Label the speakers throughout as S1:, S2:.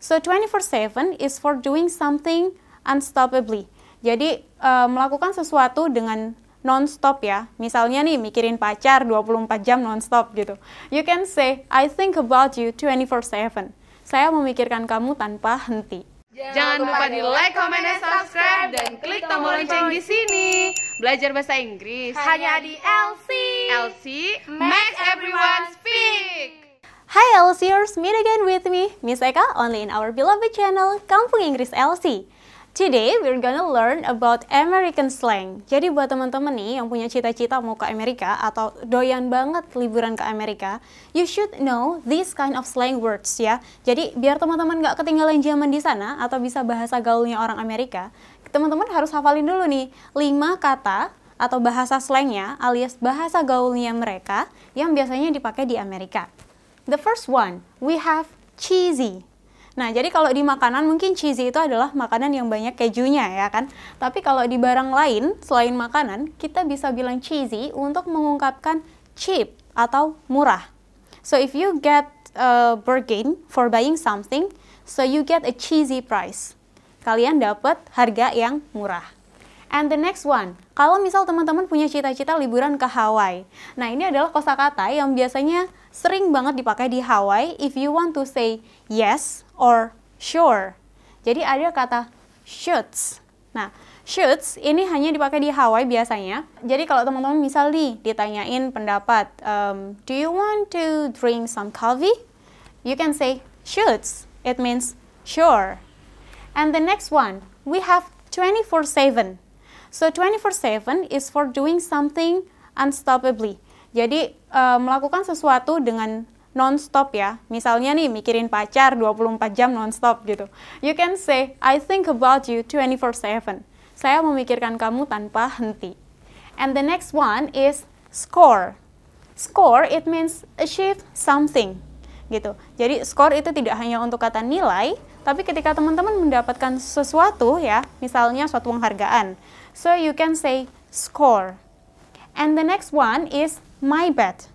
S1: So 24/7 is for doing something unstoppably. Jadi uh, melakukan sesuatu dengan non-stop ya. Misalnya nih mikirin pacar 24 jam non-stop gitu. You can say I think about you 24/7. Saya memikirkan kamu tanpa henti.
S2: Jangan lupa di like, comment, dan subscribe dan klik tombol lonceng di sini. Belajar bahasa Inggris
S3: hanya di LC.
S2: LC Make Everyone Speak.
S1: Hi LCers, meet again with me, Miss Eka, only in our beloved channel, Kampung Inggris LC. Today, we're gonna learn about American slang. Jadi buat teman-teman nih yang punya cita-cita mau ke Amerika atau doyan banget liburan ke Amerika, you should know this kind of slang words ya. Jadi biar teman-teman nggak ketinggalan zaman di sana atau bisa bahasa gaulnya orang Amerika, teman-teman harus hafalin dulu nih 5 kata atau bahasa slangnya alias bahasa gaulnya mereka yang biasanya dipakai di Amerika. The first one, we have cheesy. Nah, jadi kalau di makanan mungkin cheesy itu adalah makanan yang banyak kejunya ya kan. Tapi kalau di barang lain selain makanan, kita bisa bilang cheesy untuk mengungkapkan cheap atau murah. So if you get a bargain for buying something, so you get a cheesy price. Kalian dapat harga yang murah. And the next one, kalau misal teman-teman punya cita-cita liburan ke Hawaii. Nah, ini adalah kosakata yang biasanya sering banget dipakai di Hawaii if you want to say yes or sure. Jadi ada kata shoots. Nah, shoots ini hanya dipakai di Hawaii biasanya. Jadi kalau teman-teman misal nih ditanyain pendapat, um, do you want to drink some coffee? You can say shoots. It means sure. And the next one, we have 24/7. So 24/7 is for doing something unstoppably. Jadi uh, melakukan sesuatu dengan non-stop ya. Misalnya nih mikirin pacar 24 jam non-stop gitu. You can say I think about you 24/7. Saya memikirkan kamu tanpa henti. And the next one is score. Score it means achieve something gitu. Jadi score itu tidak hanya untuk kata nilai, tapi ketika teman-teman mendapatkan sesuatu ya, misalnya suatu penghargaan, So you can say score. And the next one is my bad.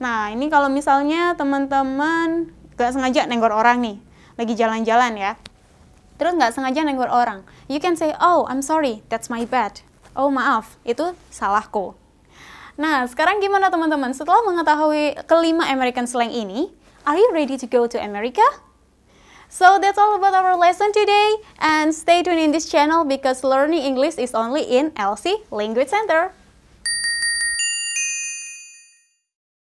S1: Nah, ini kalau misalnya teman-teman gak sengaja nenggor orang nih, lagi jalan-jalan ya. Terus nggak sengaja nenggor orang. You can say, oh, I'm sorry, that's my bad. Oh, maaf, itu salahku. Nah, sekarang gimana teman-teman? Setelah mengetahui kelima American slang ini, are you ready to go to America? So that's all about our lesson today and stay tuned in this channel because learning English is only in LC Language Center.